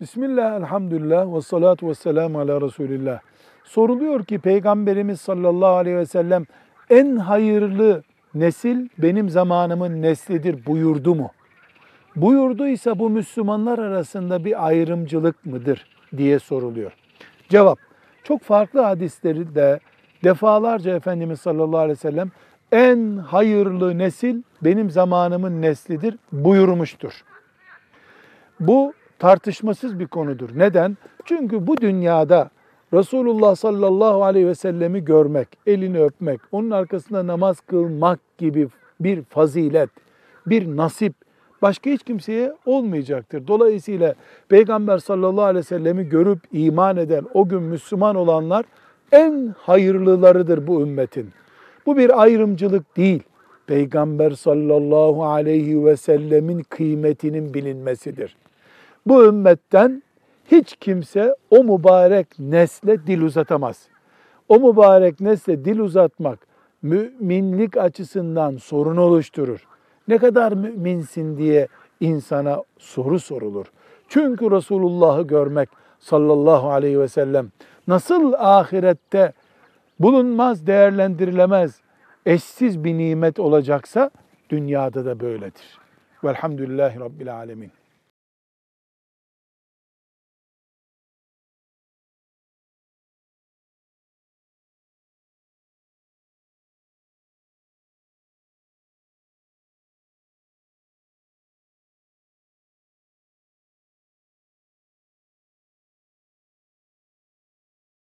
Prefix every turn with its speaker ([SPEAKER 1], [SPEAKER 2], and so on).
[SPEAKER 1] Bismillah, elhamdülillah ve salatu ve selamu ala Resulillah. Soruluyor ki Peygamberimiz sallallahu aleyhi ve sellem en hayırlı nesil benim zamanımın neslidir buyurdu mu? Buyurduysa bu Müslümanlar arasında bir ayrımcılık mıdır diye soruluyor. Cevap, çok farklı hadisleri de defalarca Efendimiz sallallahu aleyhi ve sellem en hayırlı nesil benim zamanımın neslidir buyurmuştur. Bu tartışmasız bir konudur. Neden? Çünkü bu dünyada Resulullah sallallahu aleyhi ve sellemi görmek, elini öpmek, onun arkasında namaz kılmak gibi bir fazilet, bir nasip başka hiç kimseye olmayacaktır. Dolayısıyla Peygamber sallallahu aleyhi ve sellemi görüp iman eden, o gün Müslüman olanlar en hayırlılarıdır bu ümmetin. Bu bir ayrımcılık değil. Peygamber sallallahu aleyhi ve sellemin kıymetinin bilinmesidir. Bu ümmetten hiç kimse o mübarek nesle dil uzatamaz. O mübarek nesle dil uzatmak müminlik açısından sorun oluşturur. Ne kadar müminsin diye insana soru sorulur. Çünkü Resulullah'ı görmek sallallahu aleyhi ve sellem nasıl ahirette bulunmaz, değerlendirilemez, eşsiz bir nimet olacaksa dünyada da böyledir. Velhamdülillahi Rabbil Alemin.